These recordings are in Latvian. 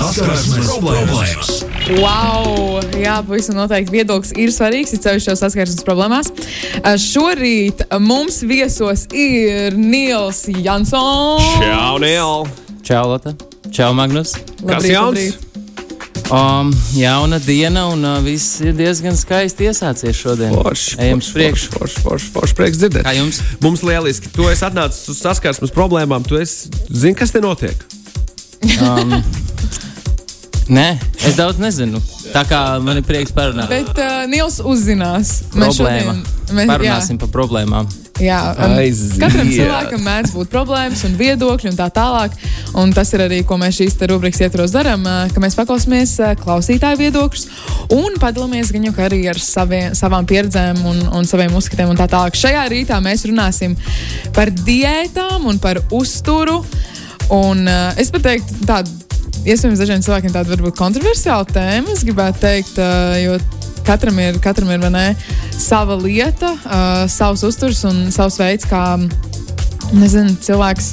Saskarsmes problēmas! Wow! Jā, pavisam noteikti viedoklis ir svarīgs, ir ceļš jau saskarsmes problēmās. Šorīt mums viesos ir Nils Jansons. Čau, Nēl! Čau, Lata. Čau, Magnus. Kas jauns? Um, jauna diena, un uh, viss ir diezgan skaisti iesācies šodien. Forši, Ejam uz priekšu. Forši, forši, forši, prieks dzirdēt. Kā jums? Mums lieliski. Tu esi atnācis uz saskarsmes problēmām. Tu esi, zini, kas te notiek? Um, nē, es daudz nezinu. Tā kā man ir prieks parunāt. Bet uh, Nils uzzinās. Mēs Problēma. šodien- mēs- Parunāsim par problēmām. Jā, um, katram cilvēkam mēdz būt problēmas un viedokļi un tā tālāk. Un tas ir arī, ko mēs šīs rubrikas ietvaros darām, uh, ka mēs paklausāmies uh, klausītāju viedokļus un padalāmies gan jau arī ar saviem, savām pieredzēm un, un saviem uzskatiem un tā tālāk. Šajā rītā mēs runāsim par diētām un par uzturu. Un, uh, es pat teiktu, tādu, iespējams, dažiem cilvēkiem tāda varbūt kontroversiāla tēma. Es gribētu teikt, jo katram ir, katram ir ne, sava lieta, savs uzturs un savs veids, kā nezinu, cilvēks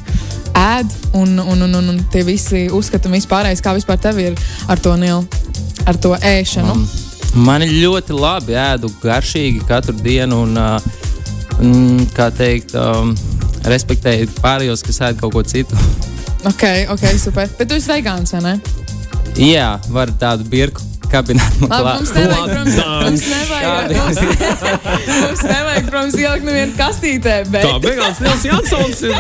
ēd un, un, un, un, un tie visi uzskati un vispārējais, kā vispār tev ir ar to nielu, ar to ēšanu. Man ir ļoti labi ēdu garšīgi katru dienu, un, mm, kā teikt, um, respektēju pārējos, kas ēd kaut ko citu. Ok, ok, super. Bet tu esi vegāns, vai ne? Jā, var tādu birku klāt. mums nevajag, protams, mums nevajag, mums, mums nevajag, protams, ielikt nevienu kastītē, bet. Tā beigās Nils Jansons ir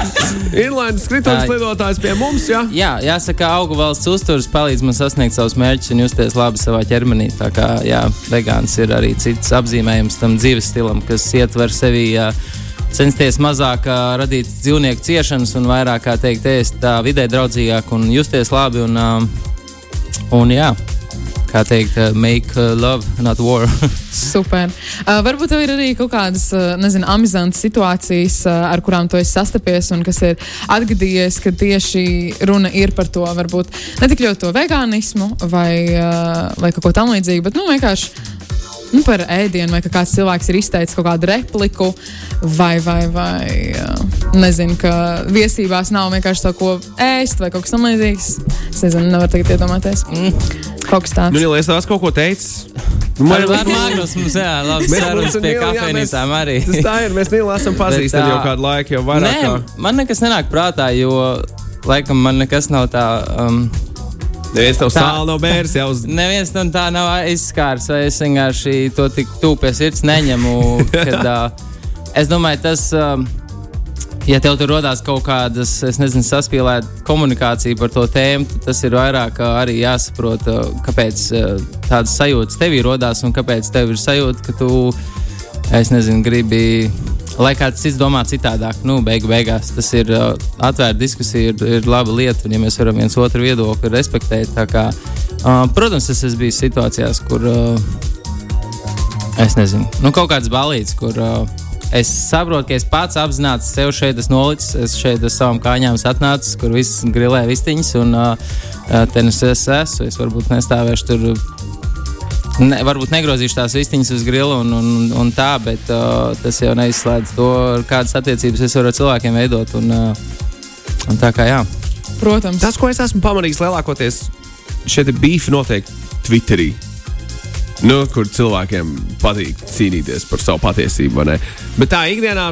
inlainas skrituļs Tā. lidotājs pie mums. Ja? Jā, jāsaka, augu valsts uzturs palīdz man sasniegt savus mērķus un justies labi savā ķermenī. Tā kā jā, vegāns ir arī cits apzīmējums tam dzīves stilam, kas ietver sevī. Jā, Censties mazāk ā, radīt dzīvnieku ciešanas un vairāk, kā teikt, ēst tā vidē draudzīgāk un justies labi. Un, ā, un jā, kā teikt, ā, make love, not war. Super. Uh, varbūt tev ir arī kaut kādas, uh, nezinu, amizantas situācijas, uh, ar kurām tu esi sastapies un kas ir atgadījies, ka tieši runa ir par to, varbūt ne tik ļoti to vegānismu vai, uh, vai kaut ko tamlīdzīgu, bet nu, vienkārši nu, par ēdienu, vai ka kāds cilvēks ir izteicis kaut kādu repliku, vai, vai, vai uh, nezinu, ka viesībās nav vienkārši to, ko ēst, vai kaut kas tamlīdzīgs. Es nezinu, nevaru tagad iedomāties. Kaut kas tāds. Nu, ja es tās kaut ko teicu, nu, Ar ar Magnus mums, jā, labi, Mēs sarunas pie Nilu, kafejnīcām arī. Tas tā ir. Mēs Nīlu esam pazīstami jau kādu laiku, jau vairāk. Nē, Kā... man nekas nenāk prātā, jo laikam man nekas nav tā. Um, Neviens Tā. sāli nav bērs jau uz. Neviens no tā nav aizskārs, vai es vienkārši to tik pie sirds neņemu. Kad, uh, es domāju, tas, um, ja tev tur rodās kaut kādas, es nezinu, saspīlēta komunikācija par to tēmu, tad tas ir vairāk uh, arī jāsaprot, uh, kāpēc uh, tādas sajūtas tev ir rodās un kāpēc tev ir sajūta, ka tu, es nezinu, gribi. Lai kāds cits domā citādāk, nu, beigu, beigās tas ir uh, atvērta diskusija, ir, ir laba lieta. Un, ja mēs varam viens otru viedokli respektēt, kā, uh, protams, es esmu bijis situācijās, kur uh, es nezinu, nu, kaut kāds balīts, kur uh, es saprotu, ka es pats apzināti sev šeit esmu nolicis, es šeit ar savām kājām atnācis, kur viss grilē vistiņas, un uh, uh, te nu es esmu. Es varbūt nestāvēšu tur. Ne, varbūt negrozīšu tās vistiņas uz grila un, un, un tā, bet uh, tas jau neizslēdz to, kādas attiecības es varu ar cilvēkiem veidot. Un, uh, un tā kā jā. Protams. Tas, ko es esmu pamanījis lielākoties, šeit ir beefi noteikti Twitterī. Nu, kur cilvēkiem patīk cīnīties par savu patiesību. vai ne? Bet tā ikdienā,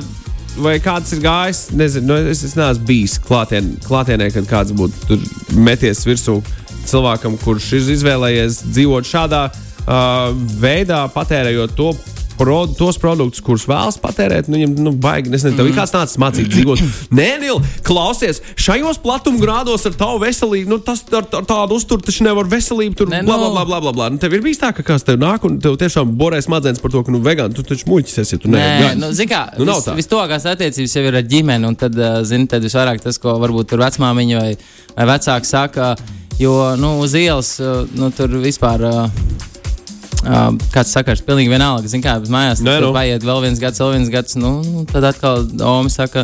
vai kāds ir gājis, nezinu, nu, es, es neesmu bijis klātien, klātienē, kad kāds būtu meties virsū cilvēkam, kurš ir izvēlējies dzīvot šādā uh, veidā, patērējot to. Pro, tos produktus, kurus vēlas patērēt, nu, viņam nu, baigi. Nezinu, tev ir kāds nācis mācīt dzīvot. Nē, Nil, klausies, šajos platumgrādos ar tavu veselību, nu, tas ar, ar tādu uzturu taču nevar veselību tur Nē, bla, bla, nu- bla, bla, bla, bla. Nu, tev ir bijis tā, ka kāds tev nāk un tev tiešām borē smadzenes par to, ka, nu, vegāni, tu taču muļķis esi, ja tu Nē, nevari. nu, zin kā, Nu, vis, vistuvākās attiecības jau ir ar ģimeni, un tad, uh, zini, tad visvairāk tas, ko varbūt tur vecmāmiņa vai, vai vecāki saka, jo, nu, uz ielas, uh, nu, tur vispār. Uh, Uh, kāds sakars, pilnīgi vienalga. Zin, kā, mājās Nē, nu. paiet vēl viens gads, vēl viens gads. Nu, tad atkal Omi saka,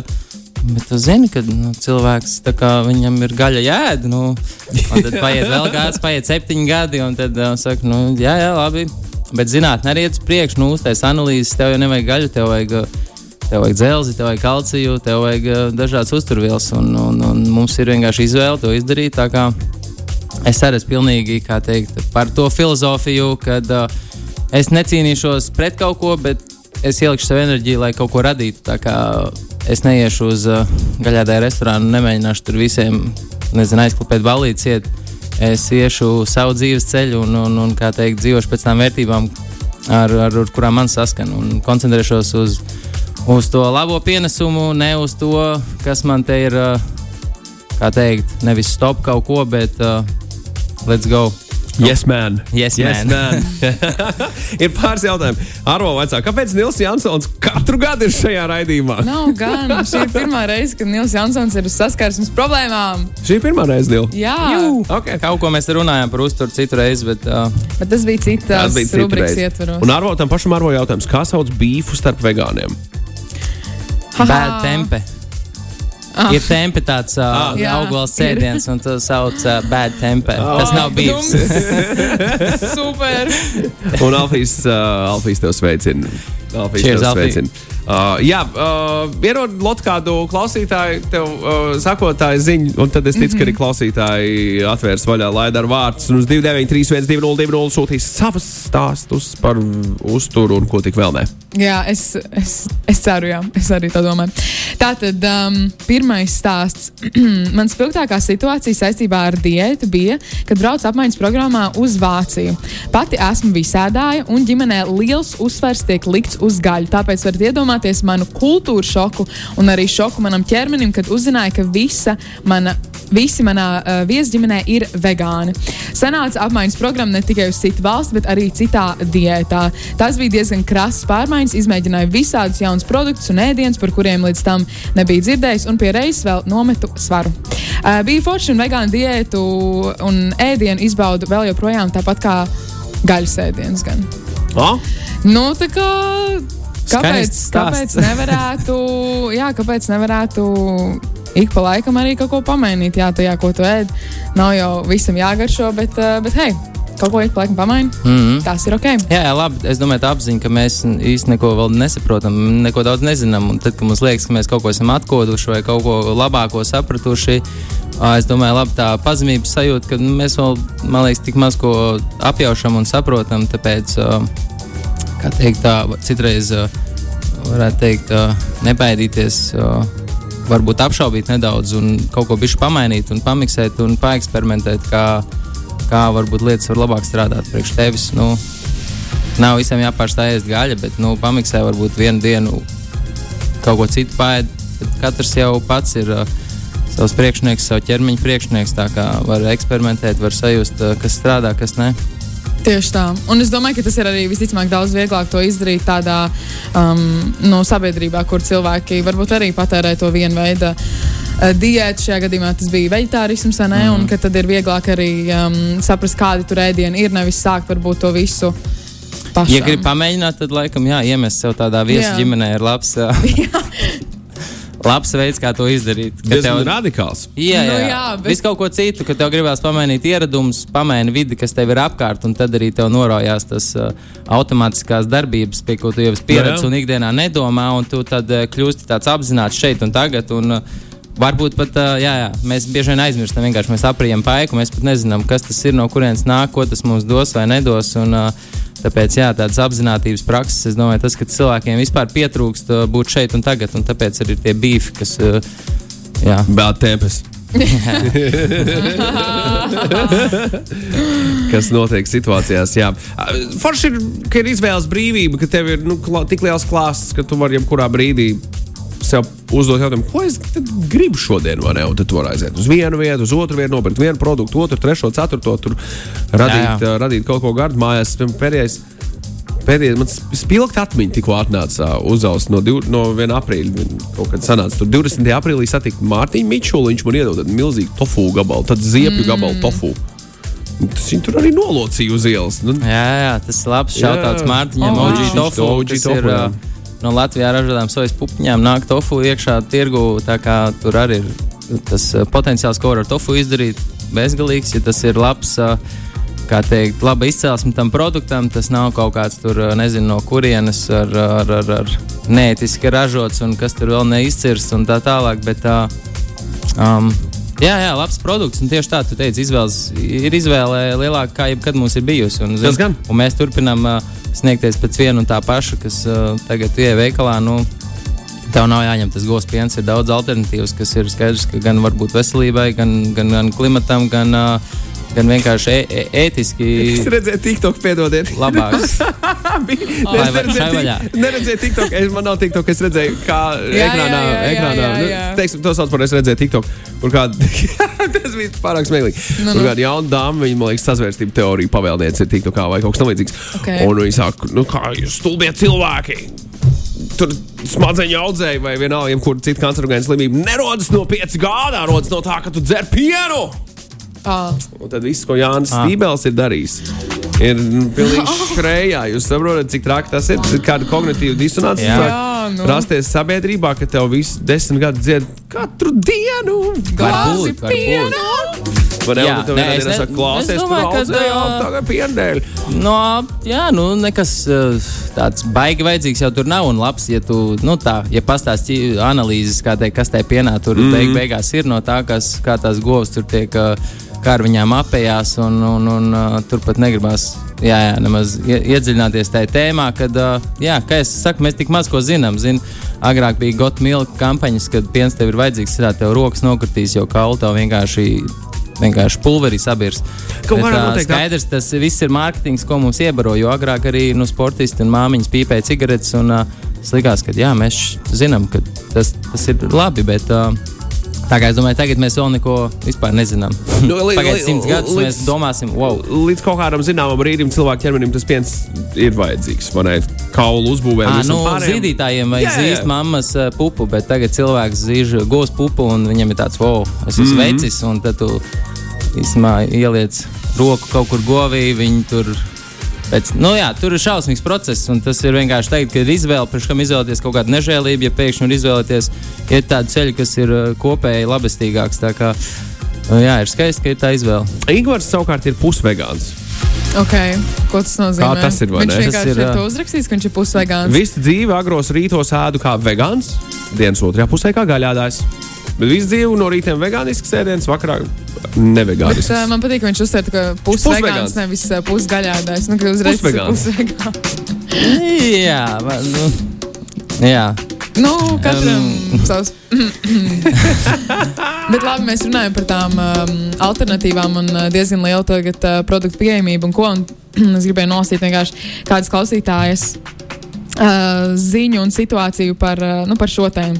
bet tu zini, ka nu, cilvēks kā viņam ir gaļa jēda. Nu, tad paiet vēl gads, paiet septiņi gadi, un tad uh, saka, nu, jā, jā, labi. Bet zinātnē arī iet uz priekšu, nu, uztais analīzes, tev jau nevajag gaļu, tev vajag. Tev vajag dzelzi, tev vajag kalciju, tev vajag uh, dažādas uzturvielas, un, un, un mums ir vienkārši izvēle to izdarīt. Es arī esmu pilnīgi teikt, par to filozofiju, ka uh, es necīnīšos pret kaut ko, bet es ielikšu savu enerģiju, lai kaut ko radītu. Tā kā es neiešu uz uh, gaļādāju restorānu, nemēģināšu tur visiem nezinu, aizklāpēt balīti. Es iešu savu dzīves ceļu un, un, un teikt, dzīvošu pēc tām vērtībām, ar, ar, ar kurām man saskan, un koncentrēšos uz, uz to labo pienesumu, ne uz to, kas man te ir, kā teikt, nevis stop kaut ko, bet uh, let's go. Yes, man. Yes, yes man. man. ir pāris jautājumi. Arvo vecā, kāpēc Nils Jansons katru gadu ir šajā raidījumā? Nav gan. Šī ir pirmā reize, kad Nils Jansons ir uz saskarsmes problēmām. Šī ir pirmā reize, Nils. Jā, okay. kaut ko mēs runājām par uzturu citu reizi, bet, uh... bet tas bija citas rubrikas ietvaros. Un Arvo tam pašam Arvo jautājums, kā sauc bīfu starp vegāniem? Bad tempe. Ah. Ir tempe tāds uh, ah, augurs sēdiens, un tas sauc uh, bad tempe. Oh. Tas nav bijis. Super! un Alfīs, uh, Alfīs tev sveicina. Alfīs Cheers, tev sveicina. Uh, jā, uh, ierod lot kādu klausītāju, tev uh, sakotāju ziņu, un tad es ticu, mm -hmm. ka arī mhm. klausītāji atvērs vaļā, lai dar vārdus un uz 293, 202, sūtīs savus stāstus par uzturu un ko tik vēl ne. Jā, es, es, es ceru, jā, es arī tā domāju. Tātad um, pirmais stāsts. Mans spilgtākā situācija saistībā ar diētu bija, kad braucu apmaiņas programmā uz Vāciju. Pati esmu visādāja, un ģimenē liels uzsvers tiek likts uz gaļu. Tāpēc varat iedomāties, manu kultūru šoku un arī šoku manam ķermenim, kad uzzināju, ka visa mana visi manā uh, viesģimenē ir vegāni. Sanāca apmaiņas programma ne tikai uz citu valsti, bet arī citā diētā. Tas bija diezgan krasas pārmaiņas, izmēģināju visādus jaunus produktus un ēdienus, par kuriem līdz tam nebija dzirdējis, un pie reizes vēl nometu svaru. Uh, bija forši un vegānu diētu un ēdienu izbaudu vēl joprojām tāpat kā gaļas ēdienas. Gan. Oh? Nu, tā kā Kāpēc, kāpēc nevarētu, jā, kāpēc nevarētu ik pa laikam arī kaut ko pamainīt? Jā, tajā, ko tu ēd, nav jau visam jāgaršo, bet, eh, bet hei, kaut ko ik pa laikam pamaini. Mm -hmm. Tas ir ok. Jā, jā, labi. Es domāju, tā apziņa, ka mēs īstenībā neko vēl nesaprotam, neko daudz nezinām. Un tad, kad mums liekas, ka mēs kaut ko esam atkoduši vai kaut ko labāko sapratuši, es domāju, labi, tā pazemības sajūta, ka mēs vēl, man liekas, tik maz ko apjaušam un saprotam. Tāpēc, kā teikt, tā, citreiz varētu teikt, nebaidīties. Varbūt apšaubīt nedaudz, un kaut ko bišķi pamainīt, un pamiksēt, un paeksperimentēt, kā, kā varbūt lietas var labāk strādāt priekš tevis. Nu, nav visam jāpārstāj ēst gaļa, bet nu, pamiksē varbūt vienu dienu kaut ko citu pāēd. Katrs jau pats ir uh, savs priekšnieks, savu ķermeņa priekšnieks. Tā kā var eksperimentēt, var sajust, uh, kas strādā, kas nē. Tieši tā. Un es domāju, ka tas ir arī visticamāk daudz vieglāk to izdarīt tādā um, no sabiedrībā, kur cilvēki varbūt arī patērē to vienu veidu. Uh, diēta šajā gadījumā tas bija vegetārisms, ne, mm. un tad ir vieglāk arī um, saprast, kādi tur ēdieni ir, nevis sākt varbūt to visu. Pašām. Ja gribi pamēģināt, tad laikam jā, iemest sev tādā viesu ģimenē ir labs. labs veids, kā to izdarīt. Tas ir radikāls. Jā, jā, nu, jā bet... viss kaut ko citu, ka tev gribās pamainīt ieradumus, pamaini vidi, kas tev ir apkārt, un tad arī tev norojās tas uh, automātiskās darbības, pie ko tu jau esi pieredzējis un ikdienā nedomā, un tu tad uh, kļūsti tāds apzināts šeit un tagad. Un, uh, Varbūt pat jā, jā, mēs bieži vien aizmirstam, vienkārši mēs aprījam paiku, mēs pat nezinām, kas tas ir, no kurienes nāk, ko tas mums dos vai nedos. Un, Tāpēc, jā, tādas apziņotības prakses, es domāju, tas, ka cilvēkiem vispār pietrūkst būt šeit un tagad, un tāpēc arī tie beefi, kas. Jā, Bēl tempes. kas notiek situācijās? Jā, forši ir, ka ir izvēles brīvība, ka tev ir nu, tik liels klāsts, ka tu vari jebkurā brīdī sev uzdot jautājumu, ko es gribu šodien, vai ne? Un tad tu vari aiziet uz vienu vietu, uz otru vietu, nopirkt vienu produktu, otru, trešo, ceturto, tur radīt, jā, jā. radīt kaut ko gardu mājās. Pēdējais, pēdējais man spilgta atmiņa tikko atnāca uzaust no, div, no 1. aprīļa. Kaut kad sanāca tur 20. aprīlī satikt Mārtiņu Mičulu, viņš man iedod milzīgu tofu gabalu, tad ziepju mm. gabalu tofu. Tas viņa tur arī nolocīja uz ielas. Nu, jā, jā, tas ir labs šautauts Mārtiņam, oh, OG tofu. OG tofu uh, no Latvijā ražotām sojas pupiņām nāk tofu iekšā tirgu. Tur arī ir tas eh, potenciāls, ko var ar tofu izdarīt, bezgalīgs. Ja tas ir labs, eh, kā teikt, laba izcelsme tam produktam, tas nav kaut kāds tur, eh, nezinu, no kurienes ar, ar, ar, ar neētiski ražots un kas tur vēl neizcirsts un tā tālāk. Bet, um, Jā, jā, labs produkts. Un tieši tā, tu teici, izvēles, ir izvēle lielāka, kā jebkad mums ir bijusi. Un, gan. un mēs turpinām uh, sniegties pēc viena un tā paša, kas uh, tagad ir veikalā. Nu, Tev nav jāņem tas govs piens, ir daudz alternatīvas, kas ir skaidrs, ka gan varbūt veselībai, gan, gan, gan klimatam, gan, uh, gan vienkārši e e ētiski Es redzēju, TikTok, piedodiet. labāks. Var šai vaļā. neredzēju TikTok. Es, man nav TikTok, es redzēju, kā Jā, ekrānā. jā, jā, ekrānā jā, nu, jā. Teiksim, to sauc par es redzēju TikTok. Kur kāda, tas bija pārāk smieklīgi. Nu, Nu, nu. nu. Kāda jauna dāma, viņa, man liekas, sazvērstība teorija pavēlniece ir TikTokā vai kaut kas tamlīdzīgs. Ok. Un viņi saka, nu kā jūs stulbie cilvēki. Tur smadzeņu audzēji vai vienalga, jebkura cita kancerogēna slimība nerodas no 5 gādā, rodas no tā, ka tu dzer pienu. Un tad viss, ko Jānis Ah. Stībels ir darījis, ir pilnīgi skrējā. Jūs saprotat, cik traki tas ir? Tas ir kāda kognitīva disonance. Jā. Jā, nu. Rasties sabiedrībā, ka tev visu desmit gadu dzied katru dienu. glāzi būt, pienu! Vai ne? Jā, nē, es ne- saki, klausies, es domāju, ka, audzēji ā, tagad piendēļ. No, jā, nu, nekas uh, tāds baigi vajadzīgs jau tur nav. Un labs, ja tu, nu, tā, ja pastāstīji analīzes, kā teikt, kas tajā pienā tur mm. beig, beigās ir no tā, kas, kā tās govs tur tiek, uh, kā ar viņām apējās, un, un, un uh, turpat negribās. Jā, jā, nemaz ie- iedziļināties tajā tēmā, kad, jā, kā es saku, mēs tik maz ko zinām. Zin, agrāk bija gotu milka kampaņas, kad piens tev ir vajadzīgs, tad tev rokas nokritīs, jo kaulu tev vienkārši vienkārši pulverī sabirs. Kaut Bet, noteikti- skaidrs, tas viss ir mārketings, ko mums iebaro. Jo agrāk arī nu, sportisti un māmiņas pīpēja cigaretes. Un, uh, es likās, ka jā, mēs zinām, ka tas, tas ir labi. Bet, uh, tā kā es domāju, tagad mēs vēl neko vispār nezinām. Nu, Pagaidiet, simts gadus līdz- mēs domāsim, wow. Līdz kaut kādam zināmam brīdim cilvēku ķermenim tas piens ir vajadzīgs. ne? Kaulu uzbūvē. Visam nu, pārējiem. zīdītājiem vajag jā. zīst mammas pupu, bet tagad cilvēks zīž gos pupu un viņam ir tāds, wow, es esmu mm. -hmm. vecis. Un tad tu īsumā ieliec roku kaut kur govī, viņi tur. Pēc, nu jā, tur ir šausmīgs process, un tas ir vienkārši teikt, ka ir izvēle, pirms kam izvēlēties kaut kādu nežēlību, ja pēkšņi var izvēlēties iet tādu ceļu, kas ir uh, kopēji labestīgāks. Tā kā, uh, jā, ir skaisti, ka ir tā izvēle. Ingūns savukārt ir pusvegāns. Okay. Ko tas nozīmē? Kā tas ir, Viņš vienkārši ir, ir, ir to uzrakstījis, ka viņš ir pusvegāns. Visu dzīvi agros rītos ēdu kā vegāns, dienas otrajā pusē kā gaļādājs. Bet visu dzīvi no rīta vegānisks ēdiens, vakarā Bet, nevegānisks. uh, man patīk, ka viņš uzsver, ka Pusvegāns. nevis uh, pusgaļādājs. Nu, uzreiz Pusvegāns. jā, va, nu, jā. Nu, katram um. savs. Bet labi, mēs runājam par tām um, alternatīvām un uh, diezgan lielu tagad, uh, produktu pieejamību un ko. Un, es gribēju nolasīt vienkārši kādas klausītājas. Uh, ziņu un situāciju par, uh, nu, par šo tēmu.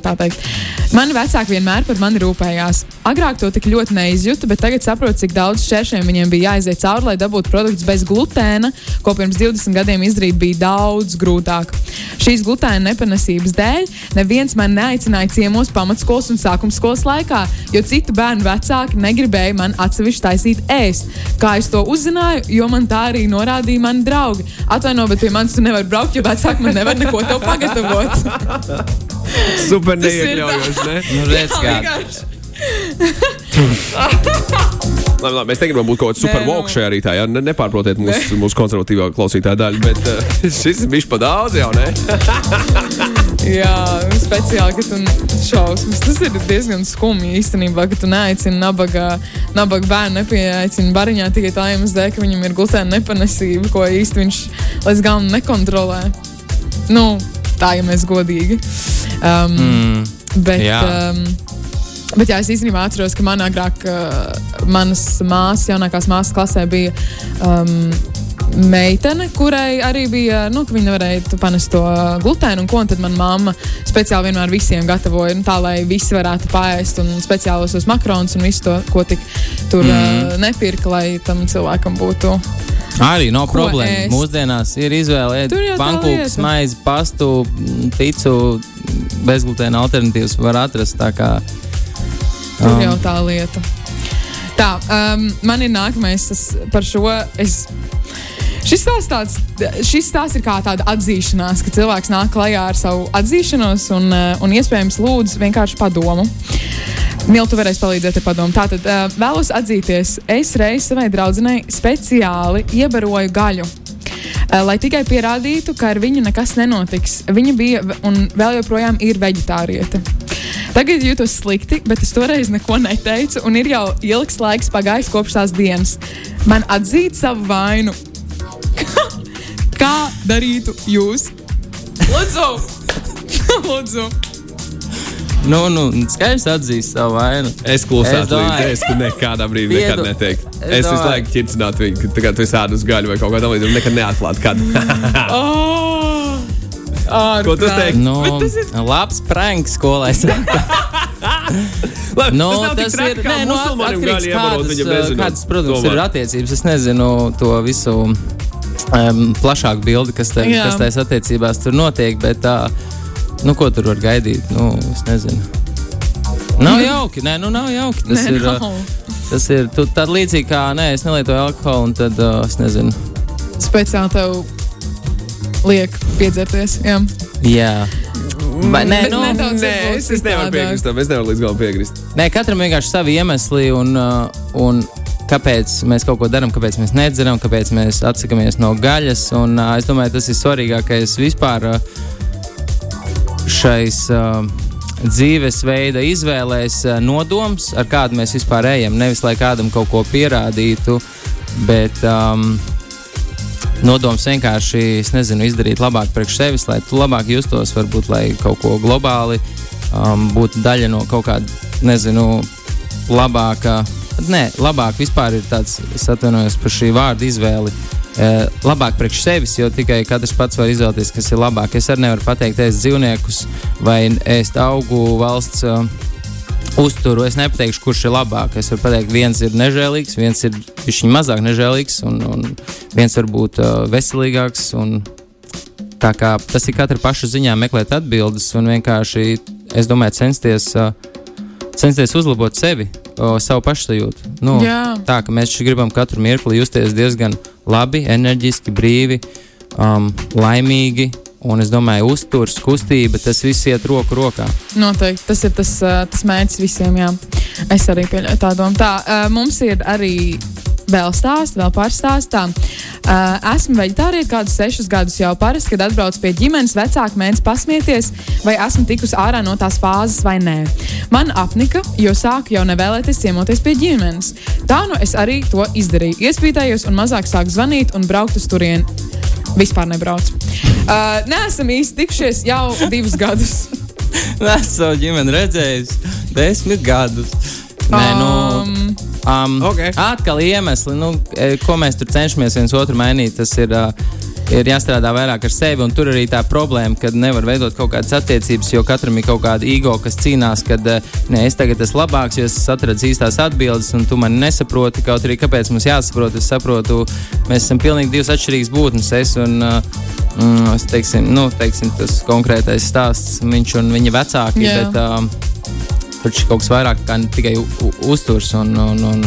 Mani vecāki vienmēr par mani rūpējās. Agrāk to tik ļoti neizjūtu, bet tagad saprotu, cik daudz šķēršļiem viņiem bija jāiziet cauri, lai dabūtu produktus bez glutēna, ko pirms 20 gadiem izdarīt bija daudz grūtāk. Šīs glutēna nepanesības dēļ neviens man neaicināja ciemos pamatskolas un sākuma skolas laikā, jo citu bērnu vecāki negribēja man atsevišķi taisīt ēst. Kā es to uzzināju, jo man tā arī norādīja mani draugi. Atvaino, bet pie manis tu nevari braukt, jo vecāki man nevar neko tev pagatavot. Super neiekļaujoši. ne? Nu, redz, kā. Labi, labi, mēs negribam būt kaut kādā super Nē, nu. woke šajā rītā. Ja? Ne- Nepārprotiet mūsu, mūsu konservatīvā klausītāja daļu, bet uh, šis ir bijis pa daudz jau, ne? Jā, speciāli, ka tu šausmas. Tas ir diezgan skumji īstenībā, ka tu neaicini nabaga, nabaga bērnu, nepieaicini bariņā tikai tā iemesla dēļ, ka viņam ir glutēna nepanesība, ko īsti viņš līdz galam nekontrolē. Nu, tā, ja mēs godīgi. Um, Mm, bet, jā. um, bet jā, es īstenībā atceros, ka man agrāk, uh, manas māsas, jaunākās māsas klasē bija. Um, Meitene, kurai arī bija, nu, ka viņa nevarēja panest to glutēnu, un ko un tad mana mamma speciāli vienmēr visiem gatavoja, nu, tā lai visi varētu pāriest, un speciālos tos makaronus un visu to, ko tik tur mm. uh, nepirka, lai tam cilvēkam būtu. Arī nav Ko problēma. ēst? Mūsdienās ir izvēle Tur lieta. maizi, pastu, ticu, bezglutēna alternatīvas var atrast. tā kā, Tur Um. jau tā lieta. Tā, um, man ir nākamais tas, par šo. Es, Šis stāsts, tāds, šis stāsts ir kā tāda atzīšanās, ka cilvēks nāk klajā ar savu atzīšanos un, uh, un iespējams lūdz vienkārši padomu. Miltu varēs palīdzēt ar padomu. Tātad uh, vēlos atzīties, es reiz savai draudzenei speciāli iebaroju gaļu. Uh, lai tikai pierādītu, ka ar viņu nekas nenotiks. Viņa bija un vēl joprojām ir veģetāriete. Tagad jūtos slikti, bet es toreiz neko neteicu, un ir jau ilgs laiks pagājis kopš tās dienas. Man atzīt savu vainu. Kā darītu jūs? Lūdzu! Lūdzu! Nu, nu, skaidrs atzīst savu vainu. Es klusētu līdzi. Es nekādā brīdī nekad Piedo- neteiktu. Es Es visu laiku ķircinātu viņu, ka tagad tu esi ēdus gaļu vai kaut kā tamlīdzīga. un Nekad neatklātu kādu. Oh! Ko tu teiksi? Nu, Bet tas ir- labs pranks skolēs. Labi, Nu, nav tik tas ir kā nē, nu, atkarīgs kādas, uh, nezinot. kādas, protams, Tomēr. ir attiecības. Es nezinu to visu um, plašāku bildi, kas te- Jā. kas tajās attiecībās tur notiek, bet uh, nu, ko tur var gaidīt? Nu, es nezinu. Nav jauki, nē, nu nav jauki. Tas Nē, ir, uh, nav. tas ir tu- tad līdzīgi kā, nē, es nelietoju alkoholu, un tad uh, es nezinu. Speciāli tev liek piedzerties. Jā. Jā. Vai, nē, Bet nu, Nē, es, es nevaru piekrist tam. Es nevaru līdz galam piekrist. Nē, katram vienkārši savi iemesli, un, uh, un kāpēc mēs kaut ko darām, kāpēc mēs nedzeram, kāpēc mēs atsakāmies no gaļas. Un, uh, es domāju, tas ir svarīgākais vispār uh, šais uh, dzīvesveida izvēlēs uh, nodoms, ar kādu mēs vispār ejam. Nevis lai kādam kaut ko pierādītu, bet. Um, Nodoms vienkārši, nezinu, izdarīt labāk priekš sevis, lai tu labāk justos, varbūt, lai kaut ko globāli um, būtu daļa no kaut kāda, nezinu, labāka. Nē, labāk vispār ir tāds, es atvainojos par šī vārda izvēli. Uh, labāk priekš sevis, jo tikai katrs pats var izvēlēties, kas ir labāk. Es arī nevaru pateikt, ēst dzīvniekus vai ēst augu valsts uh, uzturu. Es nepateikšu, kurš ir labāk. Es varu pateikt, viens ir nežēlīgs, viens ir viņš mazāk nežēlīgs, un, un viens var būt uh, veselīgāks. Un, tā kā tas ir katra paša ziņā meklēt atbildes un vienkārši, es domāju, censties, uh, censties uzlabot sevi, uh, savu pašsajūtu. Nu, Jā. tā ka mēs gribam katru mirkli justies diezgan labi, enerģiski, brīvi, um, laimīgi. Un es domāju, uzturs, kustība, tas viss iet roku rokā. Noteikti tas ir tas, uh, tas mērķis visiem. Jā. Es arī pieļauju tā domu. Tā, uh, mums ir arī vēl stāsts, vēl pārstāstā. Uh, esmu veģetārieta kādus sešus gadus jau parasti, kad atbraucu pie ģimenes, vecāki mēdz pasmieties, vai esmu tikusi ārā no tās fāzes vai nē. Man apnika, jo sāku jau nevēlēties ciemoties pie ģimenes. Tā nu es arī to izdarīju. Iespītējos un mazāk sāku zvanīt un braukt uz turieni. Vispār nebrauc. Uh, Nē, esam īsti tikšies jau divus gadus. Es savu ģimeni redzēju desmit gadus. Nē, nu, Um, um, Ok. Atkal iemesli, nu, e, ko mēs tur cenšamies viens otru mainīt. Tas ir, uh, ir jāstrādā vairāk ar sevi. Un tur arī tā problēma, ka nevar veidot kaut kādas attiecības, jo katram ir kaut kāda ego, kas cīnās, ka ne, es tagad esmu labāks, jo es atradu īstās atbildes, un tu mani nesaproti. Kaut arī kāpēc mums jāsaprot, es saprotu, mēs esam pilnīgi divas atšķirīgas būtnes. Es un, uh, Mm, es teiksim, nu, teiksim, tas konkrētais stāsts, viņš un viņa vecāki. Jā. Bet, um, Tur ir kaut kas vairāk kā tikai uzturs un, un, un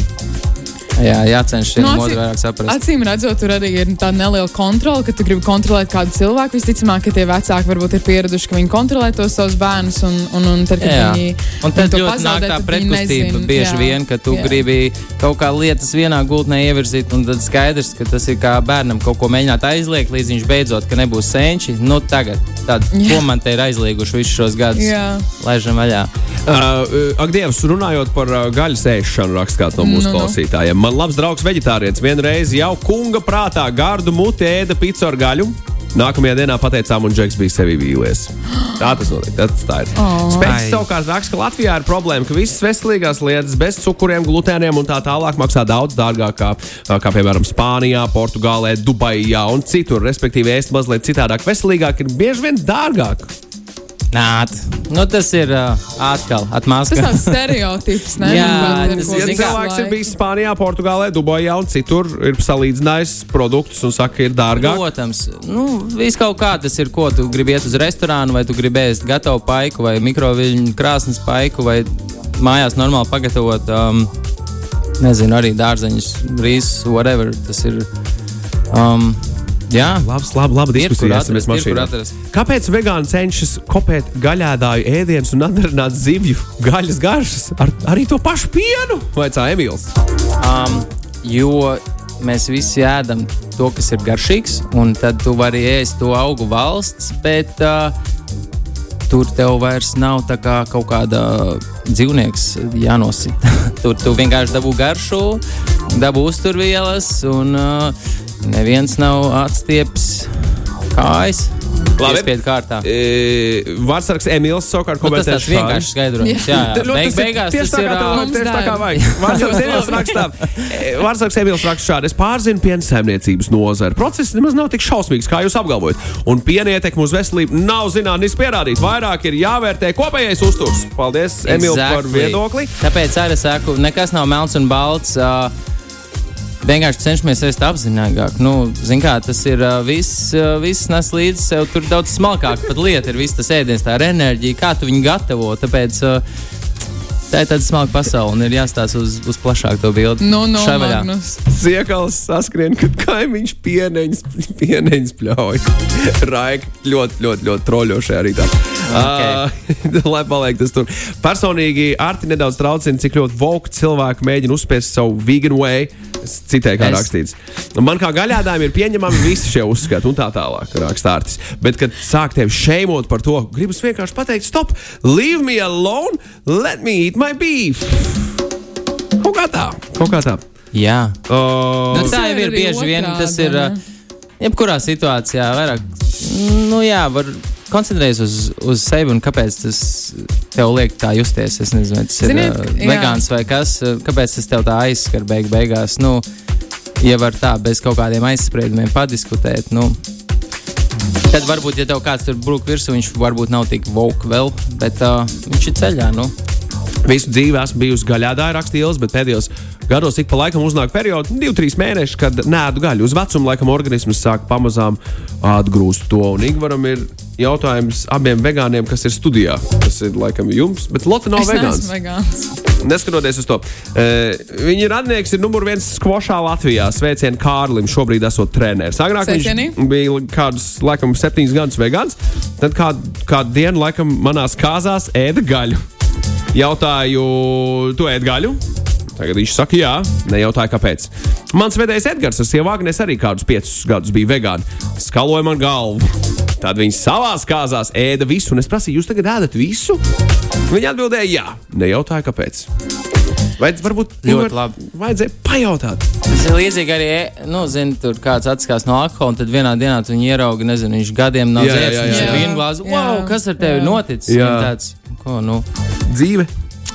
jā, jācenšas vienam Nu, otru vairāk saprast. Acīm redzot, tur arī ir tāda neliela kontrole, ka tu gribi kontrolēt kādu cilvēku. Visticamāk, ka tie vecāki varbūt ir pieraduši, ka viņi kontrolē tos savus bērnus, un, un, un tad, kad Jā. viņi Un tad ļoti pazaudē, nāk tā pretkustība bieži Jā, vien, ka tu jā. gribi kaut kā lietas vienā gultnē ievirzīt, un tad skaidrs, ka tas ir kā bērnam kaut ko mēģināt aizliegt, līdz viņš beidzot, ka nebūs senči. Nu, tagad, tad, ko man te ir aizlieguši visus šos gadus? Jā. Laižam vaļā. Uh, ak, Dievs, runājot par uh, gaļas ēšanu, raksta kāds no mūsu Nu, nu. klausītājiem. Man labs draugs vegetārietis vienreiz jau kunga prātā gardu muti ēda picu ar gaļu. Nākamajā dienā pateicām, un Džeks bija sevi vīlies. Tā tas notiek. Tas tā ir. Oh. Spēks savukārt raksta, ka Latvijā ir problēma, ka visas veselīgās lietas bez cukuriem, glutēniem un tā tālāk maksā daudz dārgāk kā, kā piemēram Spānijā, Portugālē, Dubajā un citur. Respektīvi, ēst mazliet citādāk, veselīgāk ir bieži vien dārgāk. Nā, nu, tas ir uh, atkal Tas atmāskās. tāds stereotips, ne? Jā, Par tas ko Ja cilvēks ir bijis Spānijā, Portugālē, Dubajā un citur, ir salīdzinājis produktus un saka, ka ir dārgāk. Protams, nu, viss kaut kā tas ir, ko tu gribi iet uz restorānu, vai tu gribi ēst gatavu paiku, vai mikroviļņu krāsnes paiku, vai mājās normāli pagatavot, um, nezinu, arī dārzeņus, rīsus, whatever. Tas ir. Um, jā, Labs, labi, labi diskusijas. atrast, atrast. Kāpēc vegāni cenšas kopēt gaļādāju ēdienus un atdarināt zivju gaļas garšas ar arī to pašu pienu? Vai tā Emīls? um, jo mēs visi ēdam to, kas ir garšīgs, un tad tu vari ēst to augu valsts, bet uh, tu tur tev vairs nav kā kaut kāda dzīvnieks jānosita. tur tu vienkārši dabū garšu, dabū uzturvielas, un uh, neviens nav atstieps kājas. Labi. Piespiedu kārtā. E, Vārtsargs Emīls savukārt Nu, tas komentē vienkāršs skaidrojums. Jā, jā. Beig, tas ir beigās tieši tas tā ir. kā tev- tieši tā kā vajag. Vārtsargs Emīls rakstā. e, Vārtsargs Emīls raksta šādi. Es pārzinu piensaimniecības nozari. Process nemaz nav tik šausmīgs, kā jūs apgalvojat. Un piena ietekme uz veselību nav zinātniski pierādīta. Vairāk ir jāvērtē kopējais uzturs. Paldies, Emīl, par Exactly. viedokli. Tāpēc arī saku, nekas nav melns un balts. Uh, Vienkārši cenšamies ēst apzināti. Nu, zin kā, tas ir viss, viss nes līdzi sev. Tur daudz smalkāk pat lieta ir viss tas ēdiens, tā ir enerģija, kā tu viņu gatavo. Tāpēc tā ir tāda smalka pasaule un ir jāstāsta uz, uz plašāku to bildi. Nu, no, Šai vaļā. Ziekals saskrien, kad kaimiņš pieneņas, pieneņas pļauj. Raika ļoti, ļoti, ļoti troļo šajā rītā. Okay. Uh, lai paliek tas tur. Personīgi Arti nedaudz traucina, cik ļoti voku cilvēki mēģina uzspiest savu vegan way. Es citēju, kā Es- rakstīts. Man kā gaļādājiem ir pieņemami visi šie uzskati, un tā tālāk, raksta Artis. Bet, kad sāk tevi šeimot par to, gribas vienkārši pateikt, stop, leave me alone, let me eat my beef. Kaut kā tā, kaut kā tā. Jā. Uh, Nu, tā jau ir bieži vien. Tas ir uh, jebkurā situācijā vairāk. Nu, jā, var koncentrēties uz, uz sevi un kāpēc tas tev liek tā justies. Es nezinu, vai tas ir Ziniet, uh, jā. vegāns vai kas. uh, Kāpēc tas tev tā aizskar beig beigās? Nu, ja var tā bez kaut kādiem aizspriedumiem padiskutēt. Nu, Tad varbūt, ja tev kāds tur brūk virsū, viņš varbūt nav tik vogue vēl, bet uh, viņš ir ceļā. Nu. Visu dzīvi esmu bijusi gaļādā, rakstījusi, bet pēdējos gados ik pa laikam uznāk periods, 2-3 mēneši, kad nēdu gaļu. Uz vecumu laikam organisms sāk pamazām atgrūst to. Un Igvaram ir jautājums abiem vegāniem, kas ir studijā. Tas ir laikam jums, bet Lotte nav Es vegāns. vegāns. Neskatoties uz to, uh, viņa radnieks ir numur viens skvošā Latvijā. Sveicienu Kārlim, šobrīd esot treneris. Agrāk Sveicieni. viņš bija kādus, laikam, septiņus gadus vegāns. Tad kādu, kādu dienu, laikam, manās kāzās ēda gaļu. Jautāju, tu ēd gaļu? Tagad viņš saka, jā, nejautāju, kāpēc. Mans vedējs Edgars ar sievu Agnēs arī kādus piecus gadus bija vegāns. Skaloja man galvu. Tad viņš savā kāzās ēda visu, un es prasīju, jūs tagad ēdat visu? Viņa atbildēja, jā, nejautāju, kāpēc. Vai varbūt Ļoti Ingvar, labi. Vajadzēja pajautāt. Tas ir līdzīgi arī, e, nu, zini, tur kāds atskās no alkohola, un tad vienā dienā tu viņu ieraugi, nezinu, viņš gadiem nav dzēris, viņš ir vienu glāzi. Wow, kas ar tevi Jā. noticis? Jā. Un Tāds, ko, nu, Dzīve.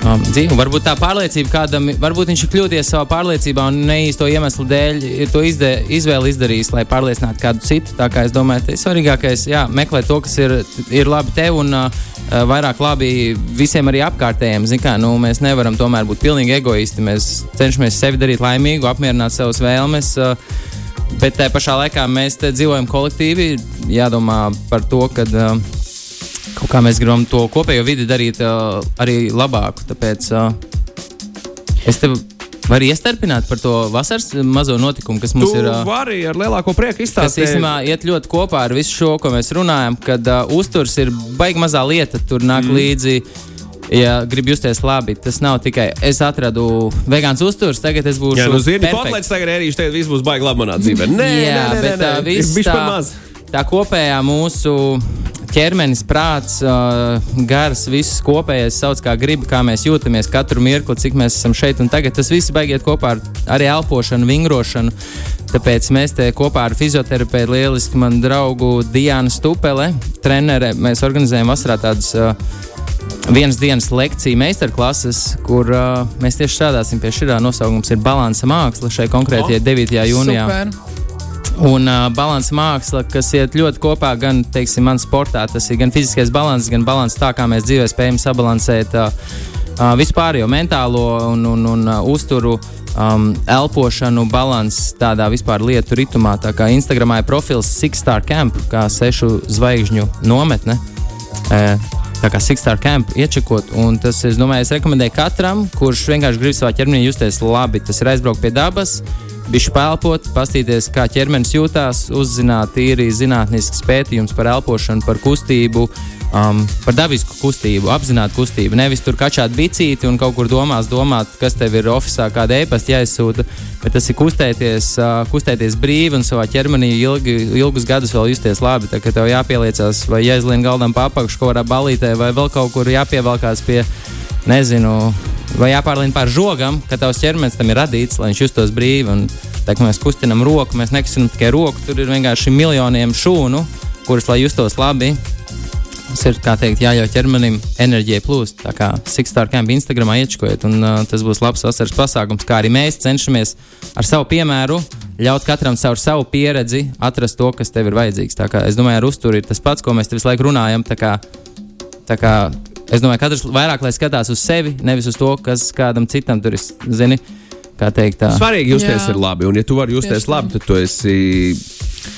Um, dzīve. Varbūt tā pārliecība kādam, varbūt viņš ir kļūdījies savā pārliecībā un neīsto iemeslu dēļ ir to izde, izvēli izdarījis, lai pārliecinātu kādu citu. Tā kā es domāju, tas ir svarīgākais, jā, meklēt to, kas ir, ir labi tev un uh, uh, vairāk labi visiem arī apkārtējiem. Zin Kā, nu, mēs nevaram tomēr būt pilnīgi egoisti. Mēs cenšamies sevi darīt laimīgu, apmierināt savas vēlmes. Uh, Bet tajā pašā laikā mēs dzīvojam kolektīvi. Jādomā par to, ka uh, kaut kā mēs gribam to kopējo vidi darīt uh, arī labāku. Tāpēc uh, es tev varu iestarpināt par to vasaras mazo notikumu, kas mums Tu ir. Uh, vari ar lielāko prieku Tas izstāstīt. īstenībā iet ļoti kopā ar visu šo, ko mēs runājam, kad uh, uzturs ir baigi mazā lieta, tur nāk mm. līdzi. Ja gribi justies labi, tas nav tikai es atradu vegāns uzturs, tagad es būšu. Jā, nu zini, kotlets tagad ērīši, tagad viss būs baigi labi manā dzīvē. Nē, Jā, nē, nē, bet nē, uh, nē. viss tā, par maz. Tā kopējā mūsu ķermenis, prāts, gars, viss kopējais sauc kā gribi, kā mēs jūtamies katru mirkli, cik mēs esam šeit un tagad. Tas viss beigiet kopā ar arī elpošanu, vingrošanu. Tāpēc mēs te kopā ar fizioterapeitu, lieliski manu draugu Diānu Stupele, trenere, mēs organizējam vasarā tādas uh, vienas dienas lekciju meistarklases, kur uh, mēs tieši strādāsim pie šī nosaukuma. ir balansa māksla šai konkrētajai 9. jūnijā. Super. Un uh, balanss māksla, kas iet ļoti kopā gan, teiksim, man sportā, tas ir gan fiziskais balanss, gan balanss tā, kā mēs dzīvē spējam sabalansēt uh, uh, vispārējo mentālo un, un, un uh, uzturu. Um, elpošanu, balanss tādā vispār lietu ritmā. Tā kā Instagramā ir profils Six Star Camp, kā sešu zvaigžņu nometne. E, tā kā Six Star Camp iečakot, un tas, es domāju, es rekomendēju katram, kurš vienkārši grib savā ķermenī justies labi. Tas ir aizbraukt pie dabas, bišķi pelpot, paskatīties, kā ķermenis jūtās, uzzināt tīri zinātnisks pētījums par elpošanu, par kustību, um, par dabisku kustību, apzinātu kustību. Nevis tur kačāt bicīti un kaut kur domās, domāt, kas tev ir oficiālā, kāda e-pasta jāizsūta, bet tas ir kustēties, uh, kustēties brīvi un savā ķermenī ilgi, ilgus gadus vēl justies labi. Tā kā tev jāpieliecās vai jāizlien galdam papakšu kaut kādā balītē vai vēl kaut kur jāpievelkās pie, nezinu, vai jāpārlien pār žogam, ka tavs ķermenis tam ir radīts, lai viņš justos brīvi. Un, tā kā mēs kustinām roku, mēs nekustinām tikai roku, tur ir vienkārši miljoniem šūnu, kuras, lai justos labi, Mums ir, kā teikt, jāļauj ķermenim enerģijai plūst. Tā kā Sixstar Camp Instagramā iečkojiet, un uh, tas būs labs vasaras pasākums, kā arī mēs cenšamies ar savu piemēru ļaut katram caur savu pieredzi atrast to, kas tev ir vajadzīgs. Tā kā es domāju, ar uzturu ir tas pats, ko mēs te visu laiku runājam. Tā kā, tā kā es domāju, ka katrs vairāk lai skatās uz sevi, nevis uz to, kas kādam citam tur ir. Zini, kā teikt, tā. Svarīgi justies Jā. ir labi, un ja tu vari justies labi, tad tu esi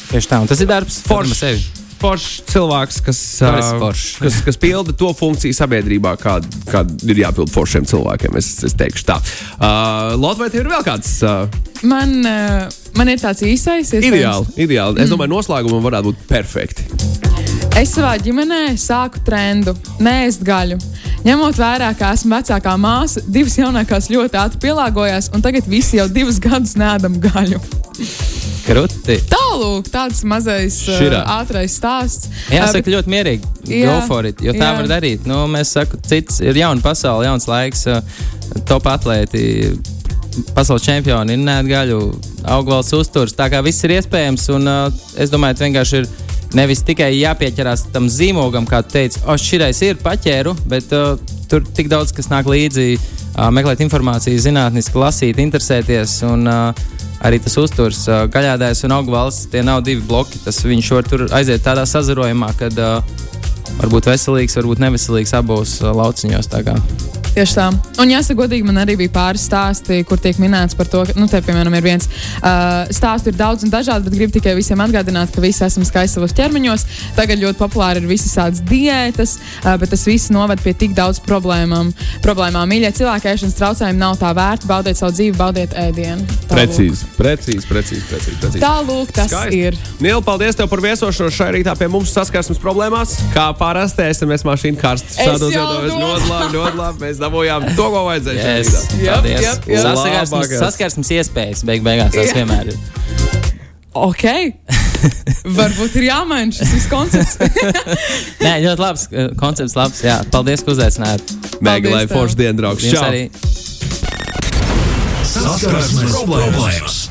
Tieši tā, un tas ir darbs foršs sevi. Foršs cilvēks, kas, foršs. kas, kas pilda to funkciju sabiedrībā, kāda kā ir jāpild foršiem cilvēkiem. Es, es teikšu tā. Uh, Lotte, vai tev ir vēl kāds uh, Man, uh, man ir tāds īsais, ideāli? ideāli. Es domāju, noslēgumam varētu būt perfekti. Es savā ģimenē sāku trendu nēst gaļu. Ņemot vērā, ka esmu vecākā māsa, divas jaunākās ļoti ātri pielāgojās, un tagad visi jau divus gadus nēdam gaļu. Kruti. Tālūk, tāds mazais uh, Širā. ātrais stāsts. Jāsaka, ļoti mierīgi. Jā, Go for it, jo tā jā. var darīt. Nu, mēs sakām, cits ir jauna pasaule, jauns laiks, uh, top atlēti. Pasaules čempioni ir neatgaļu, augvalsts uzturs. Tā kā viss ir iespējams, un uh, es domāju, ka vienkārši ir nevis tikai jāpieķerās tam zīmogam, kā tu teici, o, šis ir paķēru, bet uh, tur tik daudz kas nāk līdzi, uh, meklēt informāciju, zinātniski lasīt, interesēties. Un, uh, arī tas uzturs, uh, gaļādājs un augvalsts, tie nav divi bloki. Tas viņš var tur aiziet tādā sazarojumā, kad uh, varbūt veselīgs, varbūt neveselīgs abos uh, lauciņos. Tā. Tieši tā. Un jāsaka, godīgi, man arī bija pāris stāsti, kur tiek minēts par to, ka, nu, te, piemēram, ir viens uh, stāsts, ir daudz un dažādi, bet gribu tikai visiem atgādināt, ka visi esam skaisti savos ķermeņos. Tagad ļoti populāri ir visas tādas diētas, uh, bet tas viss noved pie tik daudz problēmām. problēmām. Mīļie cilvēki, ēšanas traucējumi nav tā vērti. Baudiet savu dzīvi, baudiet ēdienu. Precīzi, precīzi, precīzi. precīzi, precīzi. Tālūk, tas Skaisti. ir. Nīl, paldies tev par viesošanos šajā rītā pie mums saskarsmes problēmās. Kā parasti SMS mašīna karsts. Es Šādos domāju. ļoti labi, ļoti labi. Dabūjām to, ko vajadzēja. Yes. Paldies. jep, jep. Saskarsmes, saskarsmes iespējas beig beigās tas Jā. vienmēr ir. Ok. Varbūt ir jāmaina šis koncepts. Nē, ļoti labs uh, koncepts, labs. Jā, paldies, ka uzaicinājāt. Mega, lai forši dienu, draugs. Saskarsmes problēmas.